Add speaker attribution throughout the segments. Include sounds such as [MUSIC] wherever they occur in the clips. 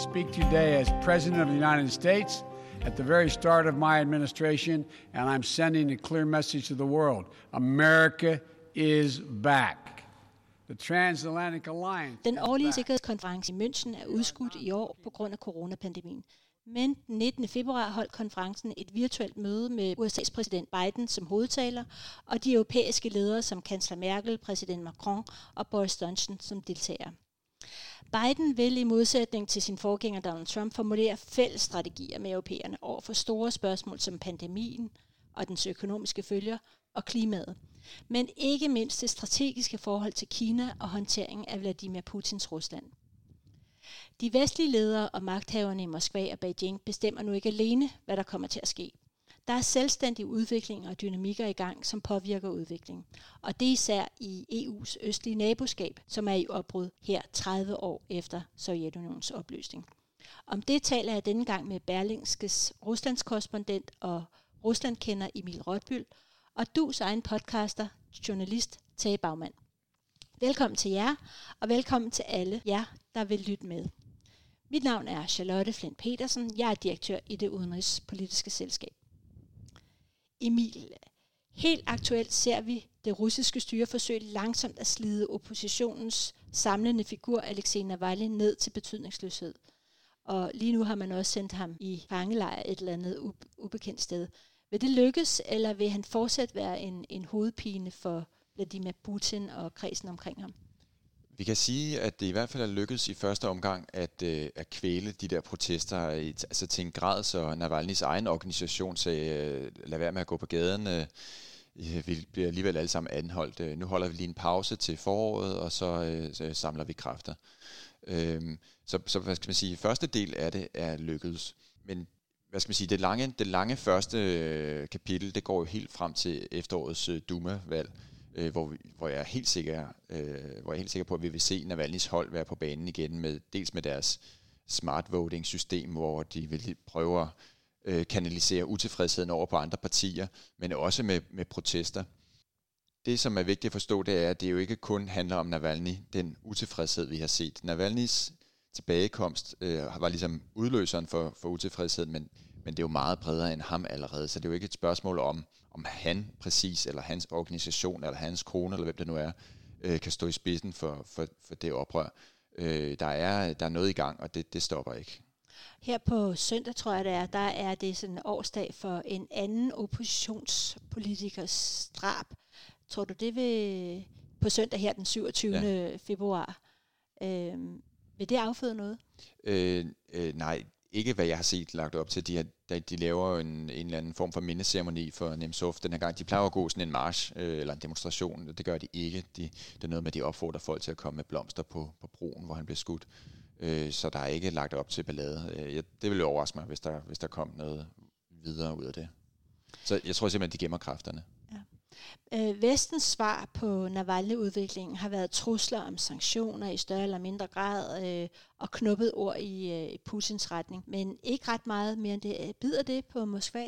Speaker 1: speak today as President of the United States at the very start of my administration, and I'm sending a clear message to the world America is back. The Transatlantic Alliance.
Speaker 2: Den årlige sikkerhedskonference i München er udskudt i år på grund af coronapandemien. Men den 19. februar holdt konferencen et virtuelt møde med USA's præsident Biden som hovedtaler, og de europæiske ledere som kansler Merkel, præsident Macron og Boris Johnson som deltagere. Biden vil i modsætning til sin forgænger Donald Trump formulere fælles strategier med europæerne over for store spørgsmål som pandemien og dens økonomiske følger og klimaet, men ikke mindst det strategiske forhold til Kina og håndteringen af Vladimir Putins Rusland. De vestlige ledere og magthaverne i Moskva og Beijing bestemmer nu ikke alene, hvad der kommer til at ske. Der er selvstændige udviklinger og dynamikker i gang, som påvirker udviklingen. Og det er især i EU's østlige naboskab, som er i opbrud her 30 år efter Sovjetunionens opløsning. Om det taler jeg denne gang med Berlingskes Ruslands korrespondent og Ruslandkender Emil Rotbyl, og dus egen podcaster, journalist Tage Bagmand. Velkommen til jer, og velkommen til alle jer, der vil lytte med. Mit navn er Charlotte Flint Petersen. Jeg er direktør i det udenrigspolitiske selskab. Emil, helt aktuelt ser vi det russiske styre forsøge langsomt at slide oppositionens samlende figur Alexei Navalny ned til betydningsløshed. Og lige nu har man også sendt ham i fangelejr et eller andet ubekendt sted. Vil det lykkes, eller vil han fortsat være en, en hovedpine for Vladimir Putin og kredsen omkring ham?
Speaker 3: Vi kan sige, at det i hvert fald er lykkedes i første omgang at, øh, at kvæle de der protester altså til en grad, så Navalny's egen organisation sagde, øh, lad være med at gå på gaden, øh, øh, vi bliver alligevel alle sammen anholdt. Øh, nu holder vi lige en pause til foråret, og så, øh, så samler vi kræfter. Øh, så, så hvad skal man sige, første del af det er lykkedes. Men hvad skal man sige, det lange, det lange første øh, kapitel, det går jo helt frem til efterårets øh, Duma-valg, øh, hvor, vi, hvor, jeg er helt sikker, øh, hvor jeg er helt sikker på, at vi vil se Navalny's hold være på banen igen, med, dels med deres smart voting system, hvor de vil prøve at øh, kanalisere utilfredsheden over på andre partier, men også med, med protester. Det, som er vigtigt at forstå, det er, at det jo ikke kun handler om Navalny, den utilfredshed, vi har set. Navalnys tilbagekomst øh, var ligesom udløseren for, for utilfredsheden, men, men det er jo meget bredere end ham allerede, så det er jo ikke et spørgsmål om, om han præcis, eller hans organisation, eller hans kone, eller hvem det nu er, øh, kan stå i spidsen for, for, for det oprør. Øh, der, er, der er noget i gang, og det, det stopper ikke.
Speaker 2: Her på søndag, tror jeg det er, der er det sådan en årsdag for en anden oppositionspolitikers drab. Tror du det vil på søndag her den 27. Ja. februar, øh, vil det afføde noget?
Speaker 3: Øh, øh, nej, ikke hvad jeg har set lagt op til. De, har, de laver en, en eller anden form for mindeceremoni for Nemtsov den her gang. De plejer at gå sådan en march øh, eller en demonstration. Det gør de ikke. De, det er noget med, at de opfordrer folk til at komme med blomster på, på broen, hvor han blev skudt. Øh, så der er ikke lagt op til ballade. Øh, jeg, det ville overraske mig, hvis der, hvis der kom noget videre ud af det. Så jeg tror simpelthen, at de gemmer kræfterne.
Speaker 2: Øh, Vestens svar på Navalny-udviklingen har været trusler om sanktioner i større eller mindre grad øh, og knuppet ord i, øh, Putins retning, men ikke ret meget mere end det. Øh, bider det på Moskva?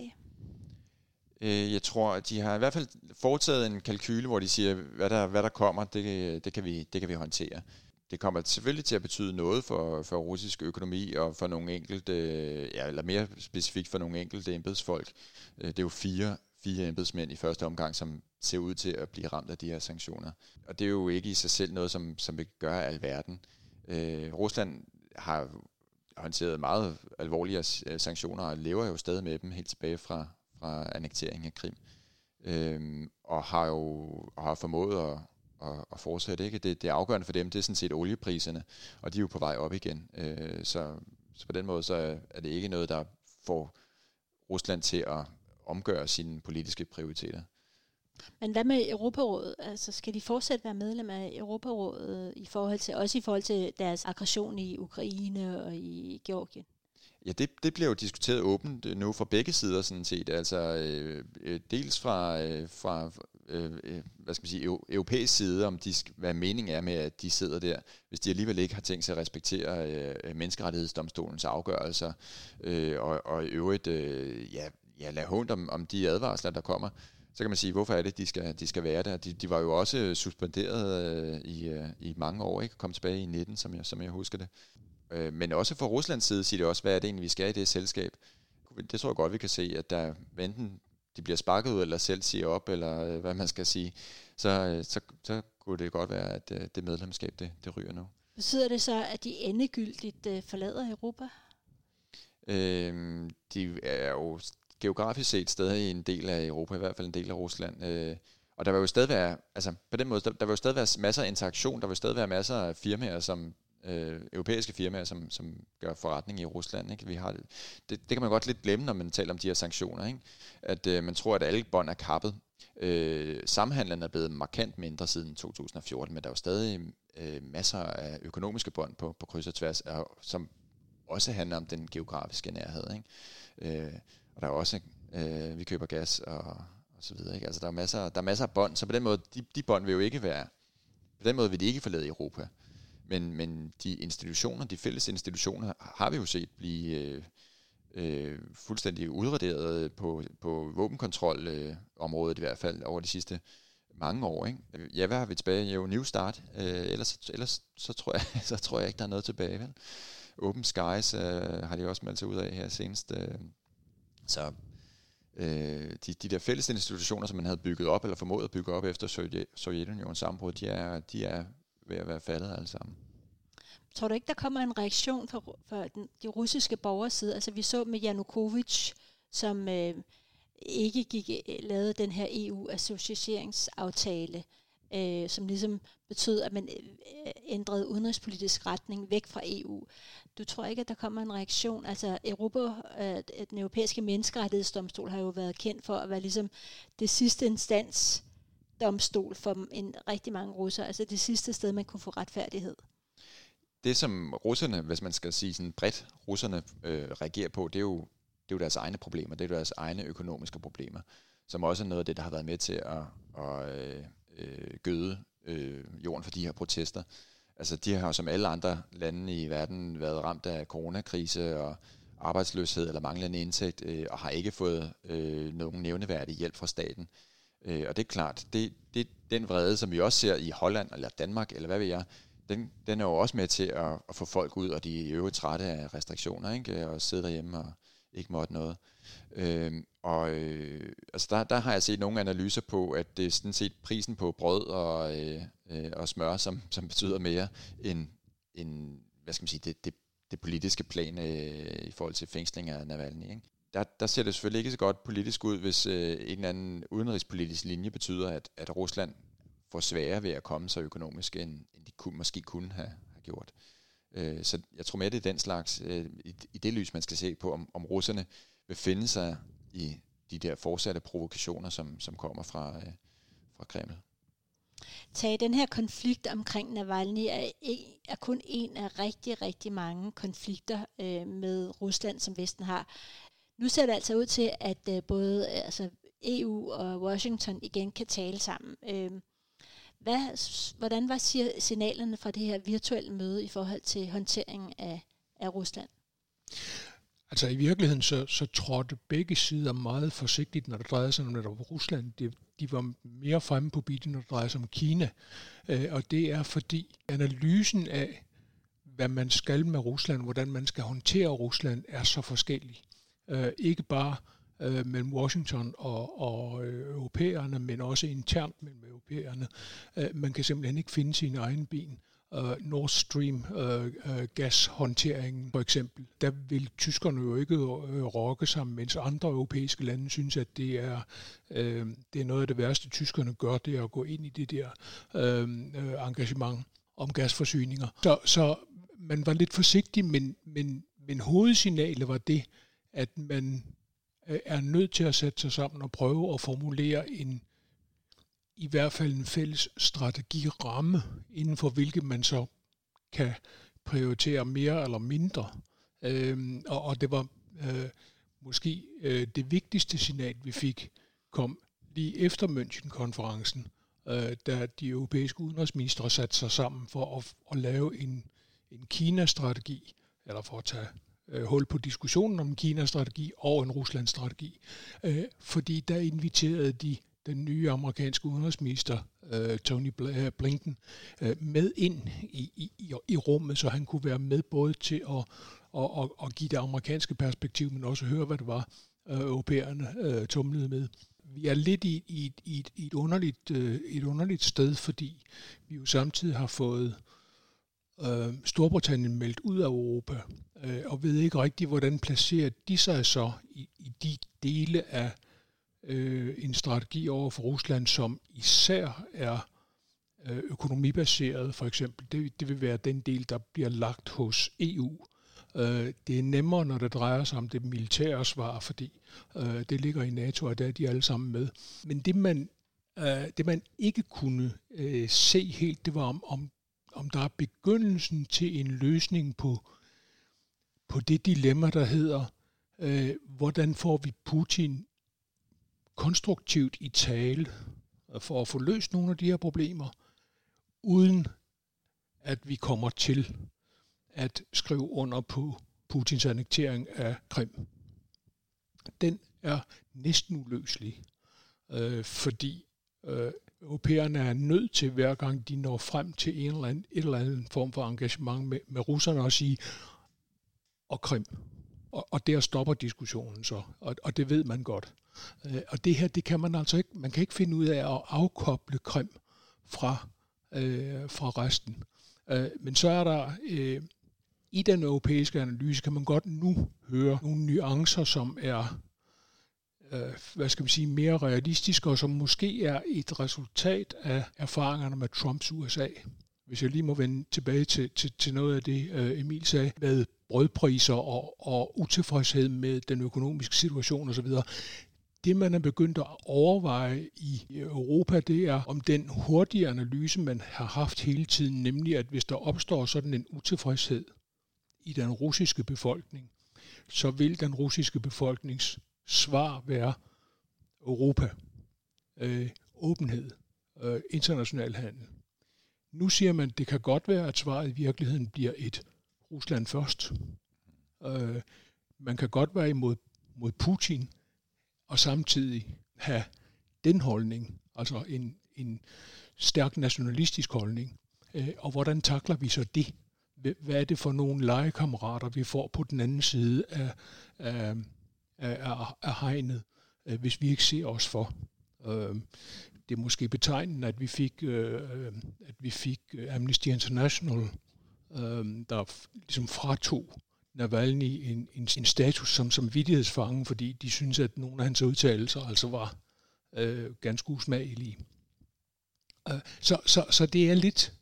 Speaker 3: Øh, jeg tror, at de har i hvert fald foretaget en kalkyle, hvor de siger, hvad der, hvad der kommer, det, det, kan vi, det kan vi håndtere det kommer selvfølgelig til at betyde noget for, for russisk økonomi og for nogle enkelte, øh, ja, eller mere specifikt for nogle enkelte embedsfolk. Øh, det er jo fire, fire embedsmænd i første omgang, som ser ud til at blive ramt af de her sanktioner. Og det er jo ikke i sig selv noget, som, som vil gøre alverden. Øh, Rusland har håndteret meget alvorlige øh, sanktioner og lever jo stadig med dem helt tilbage fra, fra annekteringen af Krim. Øh, og har jo har formået at, at, at fortsætte. Ikke? Det, det er afgørende for dem, det er sådan set oliepriserne, og de er jo på vej op igen. Øh, så, så på den måde så er det ikke noget, der får Rusland til at omgøre sine politiske prioriteter.
Speaker 2: Men hvad med Europarådet? Altså, skal de fortsat være medlem af Europarådet i forhold til, også i forhold til deres aggression i Ukraine og i Georgien?
Speaker 3: Ja, det, det bliver jo diskuteret åbent nu fra begge sider sådan set. Altså øh, øh dels fra, øh, fra øh, øh, hvad skal man sige, europæisk side, om de skal, hvad meningen er med, at de sidder der, hvis de alligevel ikke har tænkt sig at respektere øh, menneskerettighedsdomstolens afgørelser, øh, og, og i øvrigt øh, ja, ja, lade hund om, om de advarsler, der kommer, så kan man sige, hvorfor er det, de skal, de skal være der? De, de var jo også suspenderet øh, i, øh, i mange år, ikke? Kom tilbage i 19, som jeg, som jeg husker det. Øh, men også fra Ruslands side siger det også, hvad er det egentlig, vi skal i det selskab. Det tror jeg godt, vi kan se, at der enten de bliver sparket ud, eller selv siger op, eller øh, hvad man skal sige, så, øh, så, så kunne det godt være, at øh, det medlemskab, det, det ryger nu.
Speaker 2: Betyder det så, at de endegyldigt øh, forlader Europa?
Speaker 3: Øh, de er jo geografisk set stadig en del af Europa, i hvert fald en del af Rusland. Øh, og der vil jo stadig være, altså på den måde, der, der vil jo stadig være masser af interaktion, der vil stadig være masser af firmaer, som øh, europæiske firmaer, som, som gør forretning i Rusland. Ikke? Vi har, det, det, kan man godt lidt glemme, når man taler om de her sanktioner. Ikke? At øh, man tror, at alle bånd er kappet. Øh, samhandlen er blevet markant mindre siden 2014, men der er jo stadig øh, masser af økonomiske bånd på, på kryds og tværs, som også handler om den geografiske nærhed. Ikke? Øh, og der er også, øh, vi køber gas og, og så videre. Ikke? Altså der er masser, der er masser af bånd, så på den måde, de, de bånd vil jo ikke være, på den måde vil de ikke forlade Europa. Men, men de institutioner, de fælles institutioner, har vi jo set blive øh, øh, fuldstændig udraderet på, på våbenkontrolområdet øh, i hvert fald over de sidste mange år. Ikke? Ja, hvad har vi tilbage? Jo, New Start. Øh, ellers, ellers så, tror jeg, [LAUGHS] så tror jeg ikke, der er noget tilbage. Vel? Open Skies øh, har de også meldt sig ud af her senest. Øh. Så øh, de, de der fælles institutioner, som man havde bygget op, eller formået at bygge op efter Sovjet, Sovjetunionens sammenbrud, de er, de er ved at være faldet alle sammen.
Speaker 2: Tror du ikke, der kommer en reaktion fra, fra den, de russiske borgers side? Altså vi så med Janukovic, som øh, ikke gik, øh, lavede den her EU-associeringsaftale, øh, som ligesom betød, at man øh, ændrede udenrigspolitisk retning væk fra EU. Du tror ikke, at der kommer en reaktion? Altså Europa, øh, den europæiske menneskerettighedsdomstol har jo været kendt for at være ligesom det sidste instans domstol for en rigtig mange russere, altså det sidste sted, man kunne få retfærdighed.
Speaker 3: Det, som russerne, hvis man skal sige sådan bredt, russerne øh, reagerer på, det er, jo, det er jo deres egne problemer, det er jo deres egne økonomiske problemer, som også er noget af det, der har været med til at, at øh, øh gøde øh, jorden for de her protester. Altså, de har jo som alle andre lande i verden været ramt af coronakrise og arbejdsløshed eller manglende indtægt, øh, og har ikke fået øh, nogen nævneværdig hjælp fra staten. Øh, og det er klart, det, det, den vrede, som vi også ser i Holland eller Danmark, eller hvad ved jeg, den, den er jo også med til at, at få folk ud, og de er jo trætte af restriktioner, ikke? og sidde derhjemme og ikke måtte noget. Øh, Øh, og øh, altså der, der har jeg set nogle analyser på, at det er sådan set prisen på brød og, øh, øh, og smør, som, som betyder mere end, end hvad skal man sige, det, det, det politiske plan øh, i forhold til fængsling af Navalny. Ikke? Der, der ser det selvfølgelig ikke så godt politisk ud, hvis øh, en eller anden udenrigspolitisk linje betyder, at, at Rusland får sværere ved at komme så økonomisk, end, end de kunne, måske kunne have, have gjort. Øh, så jeg tror mere, det er den slags, øh, i, i det lys, man skal se på, om, om russerne øh, befinde sig i de der fortsatte provokationer, som, som kommer fra, øh, fra Kreml.
Speaker 2: Tag den her konflikt omkring Navalny er, e, er kun en af rigtig, rigtig mange konflikter øh, med Rusland, som Vesten har. Nu ser det altså ud til, at øh, både øh, altså EU og Washington igen kan tale sammen. Øh, hvad, hvordan var signalerne fra det her virtuelle møde i forhold til håndteringen af, af Rusland?
Speaker 4: Altså i virkeligheden så, så trådte begge sider meget forsigtigt, når det drejede sig om netop Rusland. De, de var mere fremme på biten, når det drejede sig om Kina. Øh, og det er fordi analysen af, hvad man skal med Rusland, hvordan man skal håndtere Rusland, er så forskellig. Øh, ikke bare øh, mellem Washington og, og øh, europæerne, men også internt mellem europæerne. Øh, man kan simpelthen ikke finde sine egne ben øh, Nord Stream øh, øh, gashåndteringen for eksempel, der vil tyskerne jo ikke øh, rokke sammen, mens andre europæiske lande synes, at det er, øh, det er noget af det værste, tyskerne gør, det er at gå ind i det der øh, øh engagement om gasforsyninger. Så, så man var lidt forsigtig, men, men, men hovedsignalet var det, at man er nødt til at sætte sig sammen og prøve at formulere en i hvert fald en fælles strategiramme, inden for hvilket man så kan prioritere mere eller mindre. Øhm, og, og det var øh, måske øh, det vigtigste signal, vi fik, kom lige efter München-konferencen, øh, da de europæiske udenrigsministre satte sig sammen for at, at lave en, en Kina-strategi, eller for at tage øh, hul på diskussionen om en Kina-strategi og en Rusland-strategi. Øh, fordi der inviterede de den nye amerikanske udenrigsminister, øh, Tony øh, Blinken, øh, med ind i, i, i rummet, så han kunne være med både til at, at, at, at give det amerikanske perspektiv, men også høre, hvad det var, øh, europæerne øh, tumlede med. Vi er lidt i, i, i, i et, underligt, øh, et underligt sted, fordi vi jo samtidig har fået øh, Storbritannien meldt ud af Europa, øh, og ved ikke rigtigt, hvordan placerer de sig så i, i de dele af øh, en strategi over for Rusland, som især er øh, økonomibaseret, for eksempel. Det, det vil være den del, der bliver lagt hos EU. Øh, det er nemmere, når det drejer sig om det militære svar, fordi øh, det ligger i NATO, og der er de alle sammen med. Men det man, øh, det man ikke kunne øh, se helt, det var om, om, om der er begyndelsen til en løsning på, på det dilemma, der hedder, øh, hvordan får vi Putin konstruktivt i tale øh, for at få løst nogle af de her problemer, uden at vi kommer til at skrive under på Putins annektering af Krim. Den er næsten uløselig, øh, fordi øh, europæerne er nødt til, hver gang de når frem til en eller anden, et eller anden form for engagement med, med russerne, at sige, og Krim. Og, og der stopper diskussionen så, og, og det ved man godt. Øh, og det her, det kan man altså ikke, man kan ikke finde ud af at afkoble Krim fra, øh, fra resten. Øh, men så er der øh, i den europæiske analyse, kan man godt nu høre nogle nuancer, som er øh, hvad skal man sige, mere realistiske, og som måske er et resultat af erfaringerne med Trumps USA. Hvis jeg lige må vende tilbage til, til, til noget af det, øh, Emil sagde, med brødpriser og, og utilfredshed med den økonomiske situation osv., det, man er begyndt at overveje i Europa, det er om den hurtige analyse, man har haft hele tiden, nemlig at hvis der opstår sådan en utilfredshed i den russiske befolkning, så vil den russiske befolknings svar være Europa, øh, åbenhed, øh, international handel. Nu siger man, at det kan godt være, at svaret i virkeligheden bliver et Rusland først. Øh, man kan godt være imod mod Putin, og samtidig have den holdning, altså en, en stærk nationalistisk holdning. Øh, og hvordan takler vi så det? Hvad er det for nogle legekammerater, vi får på den anden side af, af, af, af hegnet, øh, hvis vi ikke ser os for? Øh, det er måske betegnende, at vi fik, øh, at vi fik øh, Amnesty International, øh, der ligesom fratog Navalny en, en, en status som, som vidtighedsfange, fordi de synes, at nogle af hans udtalelser altså var øh, ganske usmagelige. Øh, så, så, så det er lidt,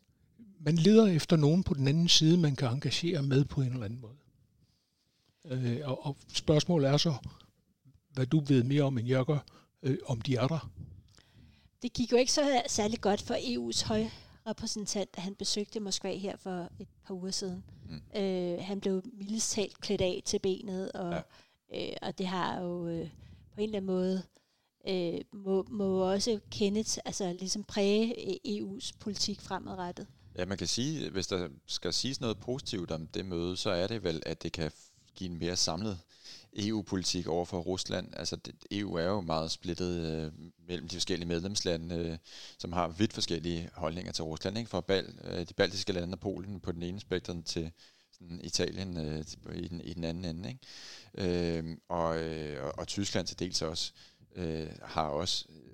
Speaker 4: man leder efter nogen på den anden side, man kan engagere med på en eller anden måde. Øh, og, og spørgsmålet er så, hvad du ved mere om end jeg gør, øh, om de er der.
Speaker 2: Det gik jo ikke så særlig godt for EU's høj repræsentant, da han besøgte Moskva her for et par uger siden. Mm. Øh, han blev mildest talt klædt af til benet, og, ja. øh, og det har jo øh, på en eller anden måde øh, må, må også kendes, altså ligesom præge EU's politik fremadrettet.
Speaker 3: Ja, man kan sige, hvis der skal siges noget positivt om det møde, så er det vel, at det kan give en mere samlet EU-politik over for Rusland. Altså det, EU er jo meget splittet øh, mellem de forskellige medlemslande, øh, som har vidt forskellige holdninger til Rusland. Ikke? Fra Bal, øh, de baltiske lande og Polen på den ene spektrum til sådan Italien øh, i, den, i den anden ende. Ikke? Øh, og, øh, og, og Tyskland til dels også øh, har også øh,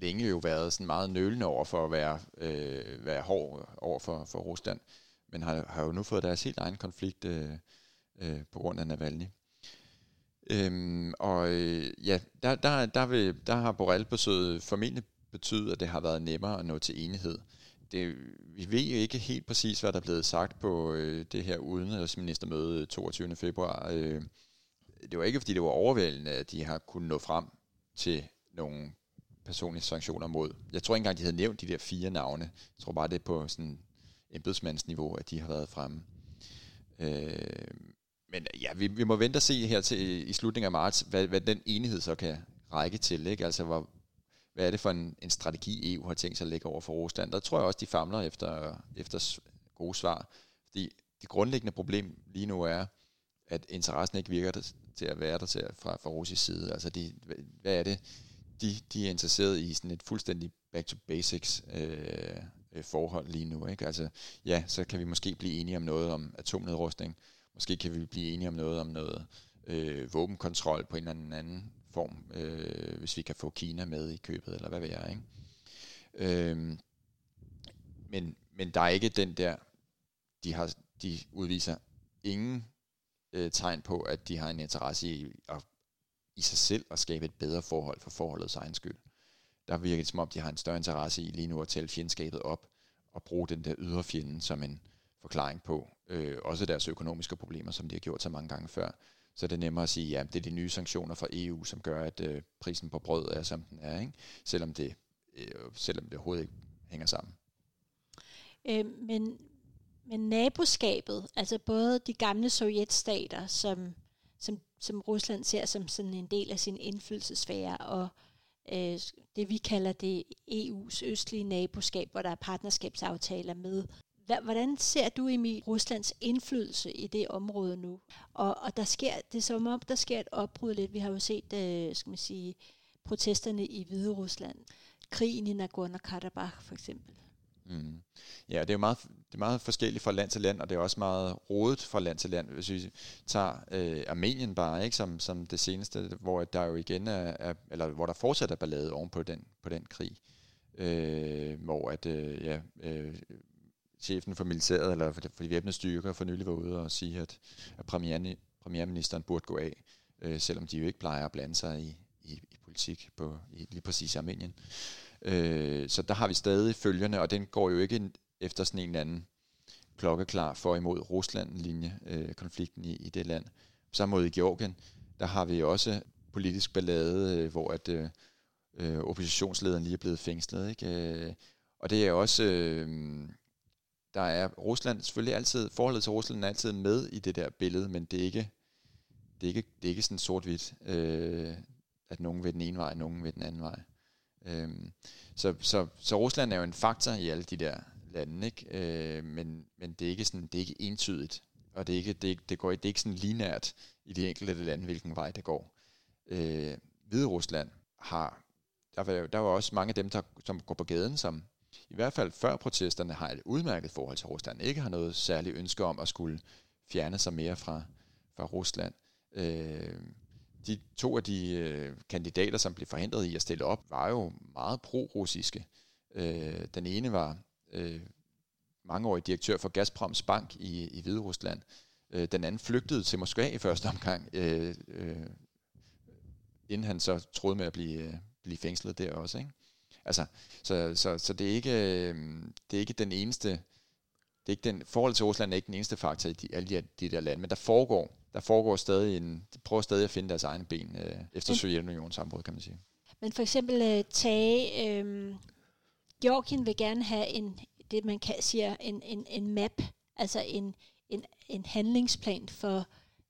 Speaker 3: længe jo været sådan meget nølende over for at være, øh, være hård over for, for Rusland, men har, har jo nu fået deres helt egen konflikt øh, øh, på grund af Navalny. Øhm, og øh, ja, der, der, der, vil, der har Borrell-besøget formentlig betydet, at det har været nemmere at nå til enighed. Det, vi ved jo ikke helt præcis, hvad der er blevet sagt på øh, det her udenrigsministermøde 22. februar. Øh, det var ikke, fordi det var overvældende, at de har kunnet nå frem til nogle personlige sanktioner mod. Jeg tror ikke engang, de havde nævnt de der fire navne. Jeg tror bare, det er på sådan embedsmandsniveau, at de har været fremme. Øh, men ja, vi, vi må vente og se her til øh, i slutningen af marts, hvad, hvad den enighed så kan række til. Ikke? Altså, hvor, hvad er det for en, en strategi, EU har tænkt sig at lægge over for Rusland? Der tror jeg også, de famler efter, efter gode svar. Fordi det grundlæggende problem lige nu er, at interessen ikke virker til at være der til, fra, fra russisk side. Altså, de, hvad er det, de, de er interesseret i sådan et fuldstændig back to basics øh, øh, forhold lige nu. Ikke? Altså, ja, så kan vi måske blive enige om noget om atomnedrustning. Måske kan vi blive enige om noget om noget øh, våbenkontrol på en eller anden, anden form, øh, hvis vi kan få Kina med i købet, eller hvad ved jeg. Ikke? Øh, men, men der er ikke den der, de, har, de udviser ingen øh, tegn på, at de har en interesse i at, i sig selv at skabe et bedre forhold for forholdets egen skyld. Der virker det som om, de har en større interesse i lige nu at tælle fjendskabet op og bruge den der ydre fjende som en forklaring på øh, også deres økonomiske problemer, som de har gjort så mange gange før. Så det er nemmere at sige, ja, det er de nye sanktioner fra EU, som gør, at øh, prisen på brød er, som den er, ikke? Selvom, det, øh, selvom det overhovedet ikke hænger sammen.
Speaker 2: Øh, men, men naboskabet, altså både de gamle sovjetstater, som, som, som Rusland ser som sådan en del af sin indflydelsesfære, og øh, det vi kalder det EU's østlige naboskab, hvor der er partnerskabsaftaler med. Hvordan ser du, Emil, Ruslands indflydelse i det område nu? Og, og der sker, det er som om, der sker et opbrud lidt. Vi har jo set, øh, skal man sige, protesterne i Hvide Rusland. Krigen i Nagorno-Karabakh for eksempel.
Speaker 3: Mm. Ja, det er jo meget, det er meget forskelligt fra land til land, og det er også meget rodet fra land til land. Hvis vi tager øh, Armenien bare, ikke, som, som det seneste, hvor der jo igen er, er eller hvor der fortsat er ballade oven på den, på den krig. Øh, hvor at, øh, ja, øh, chefen for militæret, eller for de, for væbnede styrker, for nylig var ude og sige, at, at premieren, premierministeren burde gå af, øh, selvom de jo ikke plejer at blande sig i, i, i politik på i, lige præcis Armenien. Øh, så der har vi stadig følgerne, og den går jo ikke efter sådan en eller anden klokkeklar for imod Rusland-linje, øh, konflikten i, i det land. På Samme måde i Georgien, der har vi også politisk ballade, øh, hvor at øh, øh oppositionslederen lige er blevet fængslet. Ikke? Øh, og det er også... Øh, der er Rusland selvfølgelig altid, forholdet til Rusland er altid med i det der billede, men det er ikke, det er ikke, det er ikke sådan sort-hvidt, øh, at nogen ved den ene vej, nogen ved den anden vej. Øh, så, så, så Rusland er jo en faktor i alle de der lande, ikke? Øh, men, men det er ikke sådan, det er ikke entydigt, og det er ikke, det, det går, det er ikke sådan linært i de enkelte lande, hvilken vej det går. Øh, Hvide Rusland har, der var, der var også mange af dem, der, som går på gaden, som i hvert fald før protesterne har et udmærket forhold til Rusland, ikke har noget særligt ønske om at skulle fjerne sig mere fra, fra Rusland. Øh, de to af de øh, kandidater, som blev forhindret i at stille op, var jo meget pro-russiske. Øh, den ene var øh, mangeårig direktør for Gazproms bank i, i Hvide Rusland. Øh, den anden flygtede til Moskva i første omgang, øh, øh, inden han så troede med at blive, øh, blive fængslet der også. Ikke? Altså, så, så, så det, er ikke, øh, det er ikke den eneste, det er ikke den, forhold til Rusland er ikke den eneste faktor i de, alle de, de der lande, men der foregår, der foregår stadig en, de prøver stadig at finde deres egne ben øh, efter Sovjetunionens sambrud, kan man sige.
Speaker 2: Men for eksempel øh, tage, øh, Georgien vil gerne have en, det man kan siger, en, en, en map, altså en, en, en handlingsplan for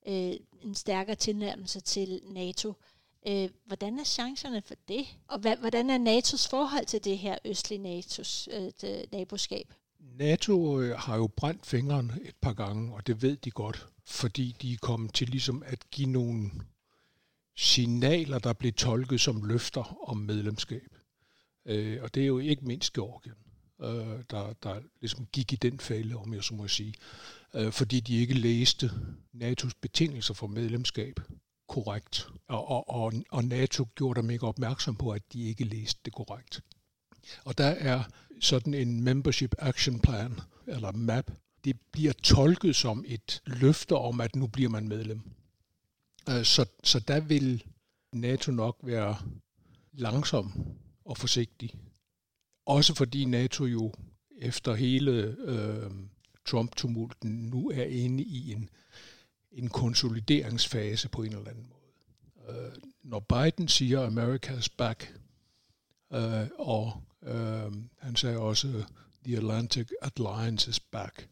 Speaker 2: øh, en stærkere tilnærmelse til NATO. Øh, Øh, hvordan er chancerne for det? Og hvad, hvordan er NATO's forhold til det her østlige NATO's øh, det, naboskab?
Speaker 4: NATO øh, har jo brændt fingeren et par gange, og det ved de godt, fordi de er kommet til ligesom at give nogle signaler, der blev tolket som løfter om medlemskab. Øh, og det er jo ikke mindst Georgien, øh, der, der ligesom gik i den fælde, om jeg så må sige, øh, fordi de ikke læste NATO's betingelser for medlemskab korrekt. Og, og, og, og NATO gjorde dem ikke opmærksom på, at de ikke læste det korrekt. Og der er sådan en Membership Action Plan, eller MAP, det bliver tolket som et løfte om, at nu bliver man medlem. Øh, så, så der vil NATO nok være langsom og forsigtig. Også fordi NATO jo efter hele øh, Trump-tumulten nu er inde i en en konsolideringsfase på en eller anden måde. Øh, når Biden siger, America's back, øh, og øh, han sagde også, The Atlantic Alliance is back,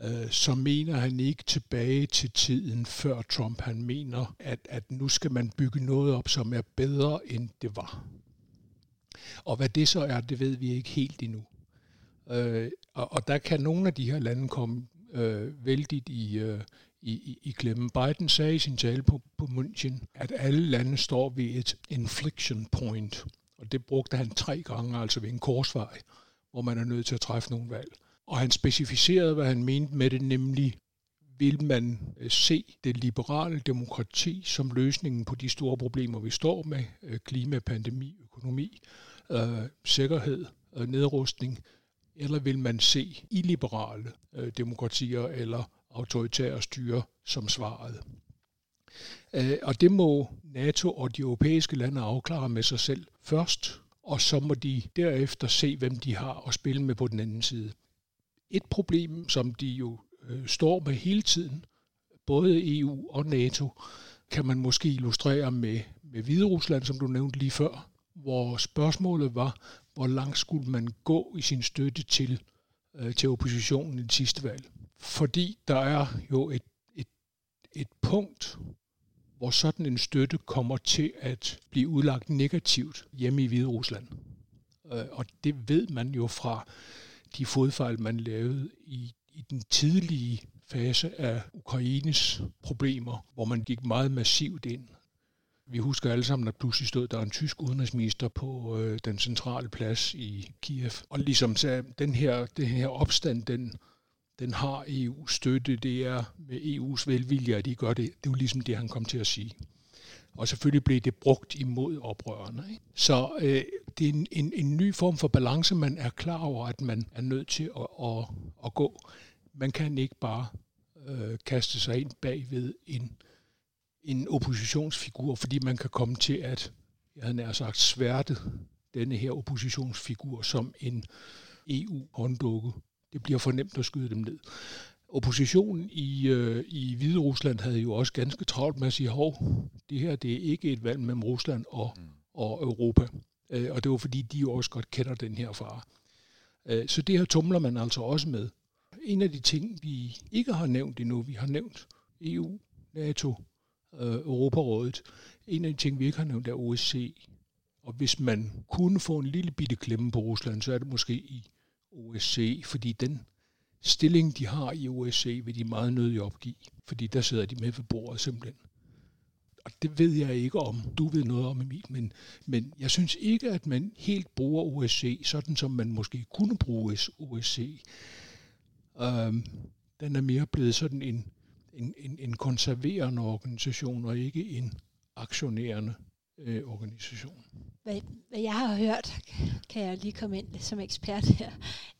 Speaker 4: øh, så mener han ikke tilbage til tiden før Trump. Han mener, at, at nu skal man bygge noget op, som er bedre, end det var. Og hvad det så er, det ved vi ikke helt endnu. Øh, og, og der kan nogle af de her lande komme øh, vældigt i, øh, i, i, i klemme. Biden sagde i sin tale på, på München, at alle lande står ved et inflection point, og det brugte han tre gange, altså ved en korsvej, hvor man er nødt til at træffe nogle valg. Og han specificerede, hvad han mente med det, nemlig vil man øh, se det liberale demokrati som løsningen på de store problemer, vi står med, øh, klima, pandemi, økonomi, øh, sikkerhed, øh, nedrustning, eller vil man se illiberale øh, demokratier eller autoritære styre som svaret? Øh, og det må NATO og de europæiske lande afklare med sig selv først, og så må de derefter se, hvem de har at spille med på den anden side. Et problem, som de jo øh, står med hele tiden, både EU og NATO, kan man måske illustrere med, med Hvide Rusland, som du nævnte lige før, hvor spørgsmålet var, hvor langt skulle man gå i sin støtte til, øh, til oppositionen i det sidste valg. Fordi der er jo et, et, et punkt, hvor sådan en støtte kommer til at blive udlagt negativt hjemme i Hvide Rusland. Øh, og det ved man jo fra de fodfejl, man lavede i, i den tidlige fase af Ukraines problemer, hvor man gik meget massivt ind. Vi husker alle sammen, at pludselig stod der en tysk udenrigsminister på øh, den centrale plads i Kiev. Og ligesom sagde, den her, den her opstand, den, den har EU støtte, det er med EU's velvilje, at de gør det. Det er jo ligesom det, han kom til at sige. Og selvfølgelig blev det brugt imod oprørerne. Ikke? Så øh, det er en, en, en ny form for balance, man er klar over, at man er nødt til at, at, at gå. Man kan ikke bare øh, kaste sig ind bag ved en, en oppositionsfigur, fordi man kan komme til at, jeg havde nær sagt, sværte denne her oppositionsfigur som en EU-hånddukke. Det bliver for nemt at skyde dem ned. Oppositionen i, øh, i Hvide Rusland havde jo også ganske travlt med at sige, hov, det her det er ikke et valg mellem Rusland og, mm. og Europa. Øh, og det var fordi, de jo også godt kender den her fare. Øh, så det her tumler man altså også med. En af de ting, vi ikke har nævnt endnu, vi har nævnt EU, NATO, øh, Europarådet. En af de ting, vi ikke har nævnt, er OSCE. Og hvis man kunne få en lille bitte klemme på Rusland, så er det måske i OSCE, fordi den stilling, de har i OSCE, vil de meget nødig opgive, fordi der sidder de med ved bordet simpelthen. Og det ved jeg ikke om, du ved noget om, Emil, men, men jeg synes ikke, at man helt bruger OSCE, sådan som man måske kunne bruge OSCE. Øhm, den er mere blevet sådan en, en, en, en konserverende organisation, og ikke en aktionerende øh, organisation.
Speaker 2: Hvad, hvad jeg har hørt, kan jeg lige komme ind som ekspert her,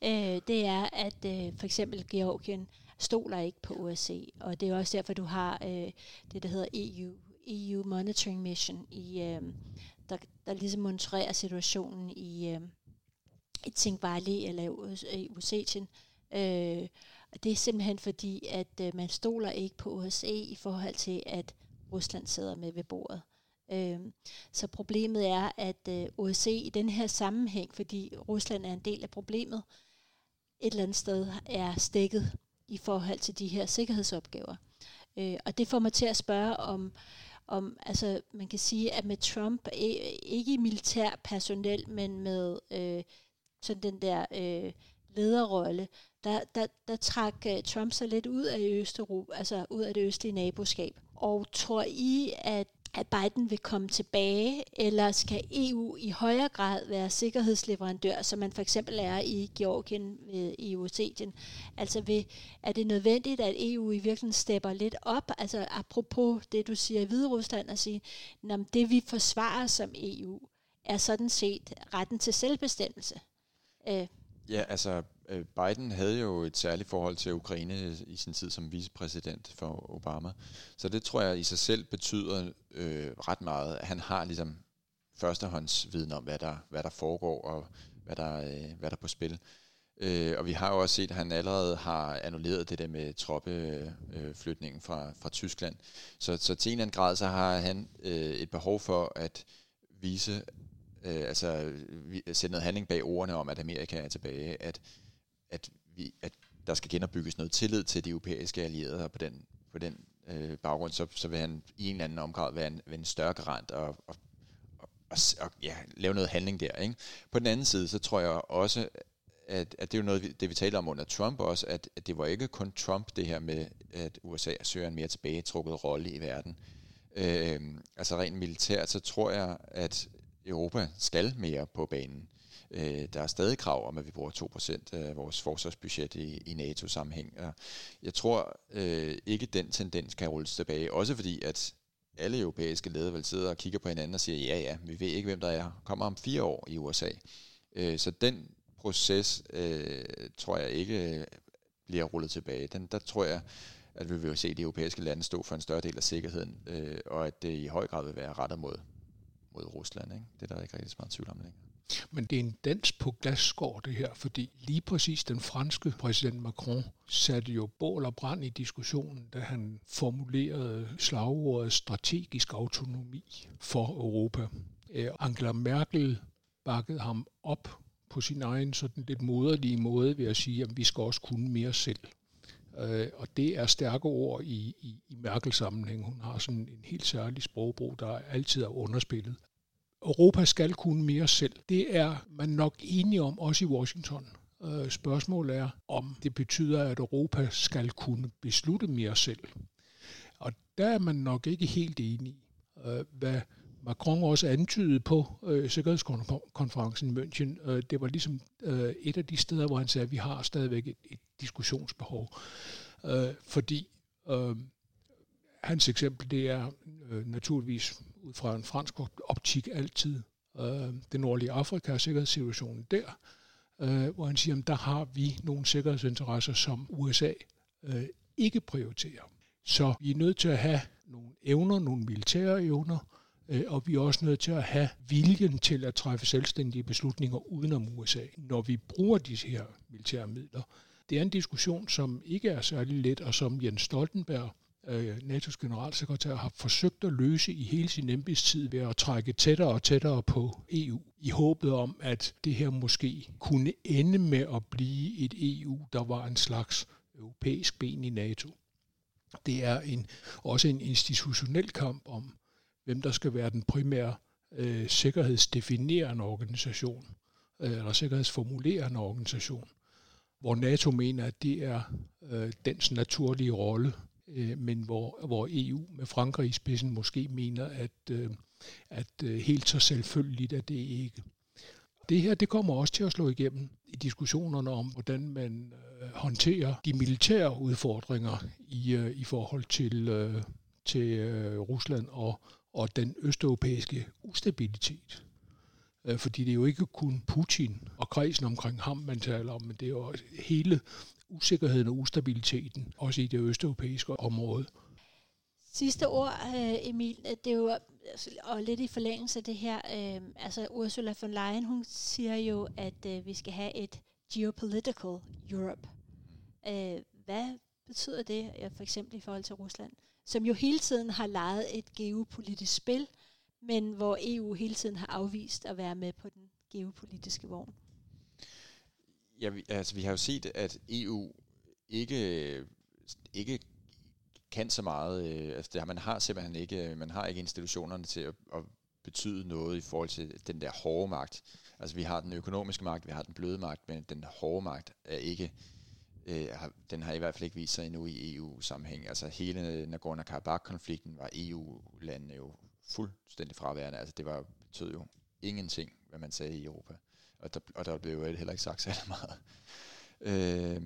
Speaker 2: øh, det er, at øh, for eksempel Georgien stoler ikke på OSCE, og det er også derfor, du har øh, det, der hedder EU, EU Monitoring Mission, i, øh, der, der ligesom monitorerer situationen i, øh, i Tingvali eller i Ossetien. Øh, og det er simpelthen fordi, at øh, man stoler ikke på OSCE i forhold til, at Rusland sidder med ved bordet. Øh, så problemet er, at øh, OSCE i den her sammenhæng, fordi Rusland er en del af problemet, et eller andet sted er stikket i forhold til de her sikkerhedsopgaver. Øh, og det får mig til at spørge om, om altså man kan sige, at med Trump, øh, ikke i militær personel, men med øh, sådan den der øh, lederrolle, der, der, der trak uh, Trump sig lidt ud af Østeuropa, altså ud af det østlige naboskab. Og tror I, at at Biden vil komme tilbage, eller skal EU i højere grad være sikkerhedsleverandør, som man for eksempel er i Georgien i Ossetien? Altså vil, er det nødvendigt, at EU i virkeligheden stepper lidt op, altså apropos det, du siger i Hvide Rusland, at sige, at det vi forsvarer som EU, er sådan set retten til selvbestemmelse?
Speaker 3: Øh. Ja, altså Øh, Biden havde jo et særligt forhold til Ukraine i sin tid som vicepræsident for Obama. Så det tror jeg i sig selv betyder øh, ret meget. Han har ligesom førstehåndsviden om, hvad der, hvad der foregår og hvad der, øh, hvad der er på spil. Øh, og vi har jo også set, at han allerede har annulleret det der med troppeflytningen øh, fra, fra Tyskland. Så, så til en eller anden grad, så har han øh, et behov for at vise, øh, altså sætte noget handling bag ordene om, at Amerika er tilbage, at at, vi, at der skal genopbygges noget tillid til de europæiske allierede, og på den, på den øh, baggrund, så, så vil han i en eller anden omgrad være en, være en større garant og, og, og, og, og ja, lave noget handling der. Ikke? På den anden side, så tror jeg også, at, at det er jo noget, det vi taler om under Trump også, at, at det var ikke kun Trump, det her med at USA søger en mere tilbagetrukket rolle i verden. Øh, altså rent militært, så tror jeg, at Europa skal mere på banen. Øh, der er stadig krav om, at vi bruger 2% af vores forsvarsbudget i, i NATO-sammenhæng. Og jeg tror øh, ikke, den tendens kan rulles tilbage. Også fordi, at alle europæiske ledere vil sidde og kigge på hinanden og sige, ja ja, vi ved ikke, hvem der er. Kommer om fire år i USA. Øh, så den proces øh, tror jeg ikke øh, bliver rullet tilbage. Den, der tror jeg, at vi vil se de europæiske lande stå for en større del af sikkerheden, øh, og at det i høj grad vil være rettet mod, mod Rusland. Ikke? Det er der ikke rigtig så meget tvivl om længere.
Speaker 4: Men det er en dans på glasskår, det her, fordi lige præcis den franske præsident Macron satte jo bål og brand i diskussionen, da han formulerede slagordet strategisk autonomi for Europa. Øh, Angela Merkel bakkede ham op på sin egen sådan lidt moderlige måde ved at sige, at vi skal også kunne mere selv. Øh, og det er stærke ord i, i, i Merkels sammenhæng. Hun har sådan en helt særlig sprogbrug, der altid er underspillet. Europa skal kunne mere selv. Det er man nok enige om, også i Washington. Øh, spørgsmålet er, om det betyder, at Europa skal kunne beslutte mere selv. Og der er man nok ikke helt enige. Øh, hvad Macron også antydede på øh, Sikkerhedskonferencen i München, øh, det var ligesom øh, et af de steder, hvor han sagde, at vi har stadigvæk et, et diskussionsbehov. Øh, fordi øh, hans eksempel, det er øh, naturligvis ud fra en fransk optik altid øh, det nordlige Afrika og sikkerhedssituationen der, øh, hvor han siger, at der har vi nogle sikkerhedsinteresser, som USA øh, ikke prioriterer. Så vi er nødt til at have nogle evner, nogle militære evner, øh, og vi er også nødt til at have viljen til at træffe selvstændige beslutninger udenom USA, når vi bruger disse her militære midler. Det er en diskussion, som ikke er særlig let, og som Jens Stoltenberg øh, NATO's generalsekretær har forsøgt at løse i hele sin embedstid ved at trække tættere og tættere på EU, i håbet om, at det her måske kunne ende med at blive et EU, der var en slags europæisk ben i NATO. Det er en, også en institutionel kamp om, hvem der skal være den primære øh, sikkerhedsdefinerende organisation, øh, eller sikkerhedsformulerende organisation, hvor NATO mener, at det er øh, dens naturlige rolle øh, men hvor, hvor EU med Frankrig i spidsen måske mener, at, øh, at øh, helt så selvfølgeligt er det ikke. Det her det kommer også til at slå igennem i diskussionerne om, hvordan man øh, håndterer de militære udfordringer i, øh, i forhold til, øh, til øh, Rusland og, og den østeuropæiske ustabilitet. Øh, fordi det er jo ikke kun Putin og kredsen omkring ham, man taler om, men det er jo hele usikkerheden og ustabiliteten, også i det østeuropæiske område.
Speaker 2: Sidste ord, øh, Emil, det er jo altså, og lidt i forlængelse af det her, øh, altså Ursula von Leyen, hun siger jo, at øh, vi skal have et geopolitical Europe. Øh, hvad betyder det, for eksempel i forhold til Rusland, som jo hele tiden har lejet et geopolitisk spil, men hvor EU hele tiden har afvist at være med på den geopolitiske vogn?
Speaker 3: Ja, vi, altså vi har jo set, at EU ikke, ikke kan så meget. Øh, altså det, man har simpelthen ikke, øh, man har ikke institutionerne til at, at betyde noget i forhold til den der hårde magt. Altså vi har den økonomiske magt, vi har den bløde magt, men den hårde magt er ikke, øh, har, den har i hvert fald ikke vist sig endnu i EU-sammenhæng. Altså hele Nagorno-Karabakh-konflikten var EU-landene jo fuldstændig fraværende. Altså det var, betød jo ingenting, hvad man sagde i Europa og der, og der blev jo heller ikke sagt særlig meget. Øh,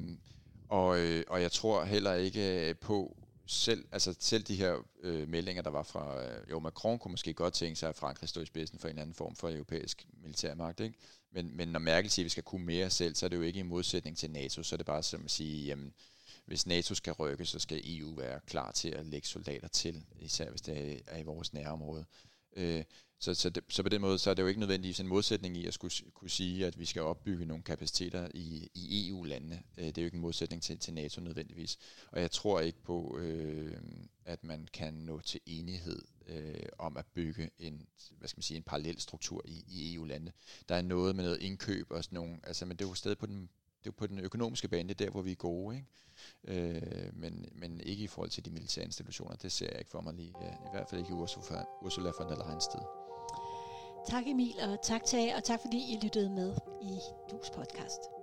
Speaker 3: og, øh, og jeg tror heller ikke øh, på selv, altså selv de her øh, meldinger, der var fra, øh, jo Macron kunne måske godt tænke sig, at Frankrig stod i spidsen for en anden form for europæisk militærmagt, ikke? Men, men når Merkel siger, at vi skal kunne mere selv, så er det jo ikke i modsætning til NATO, så er det bare som at sige, jamen, hvis NATO skal rykke, så skal EU være klar til at lægge soldater til, især hvis det er i vores nærområde. Øh, Øh, så, så, det, så på den måde, så er det jo ikke nødvendigvis en modsætning i at skulle kunne sige, at vi skal opbygge nogle kapaciteter i, i EU-landene. Øh, det er jo ikke en modsætning til, til NATO nødvendigvis. Og jeg tror ikke på, øh, at man kan nå til enighed øh, om at bygge en, hvad skal man sige, en parallel struktur i, i EU-landene. Der er noget med noget indkøb og sådan nogle, altså, men det er jo stadig på den, det er på den økonomiske bane, det er der, hvor vi er gode, ikke? Øh, men, men ikke i forhold til de militære institutioner. Det ser jeg ikke for mig lige, øh, i hvert fald ikke Ursula, Ursula von der Leyen sted.
Speaker 2: Tak Emil, og tak til jer, og tak fordi I lyttede med i Dus podcast.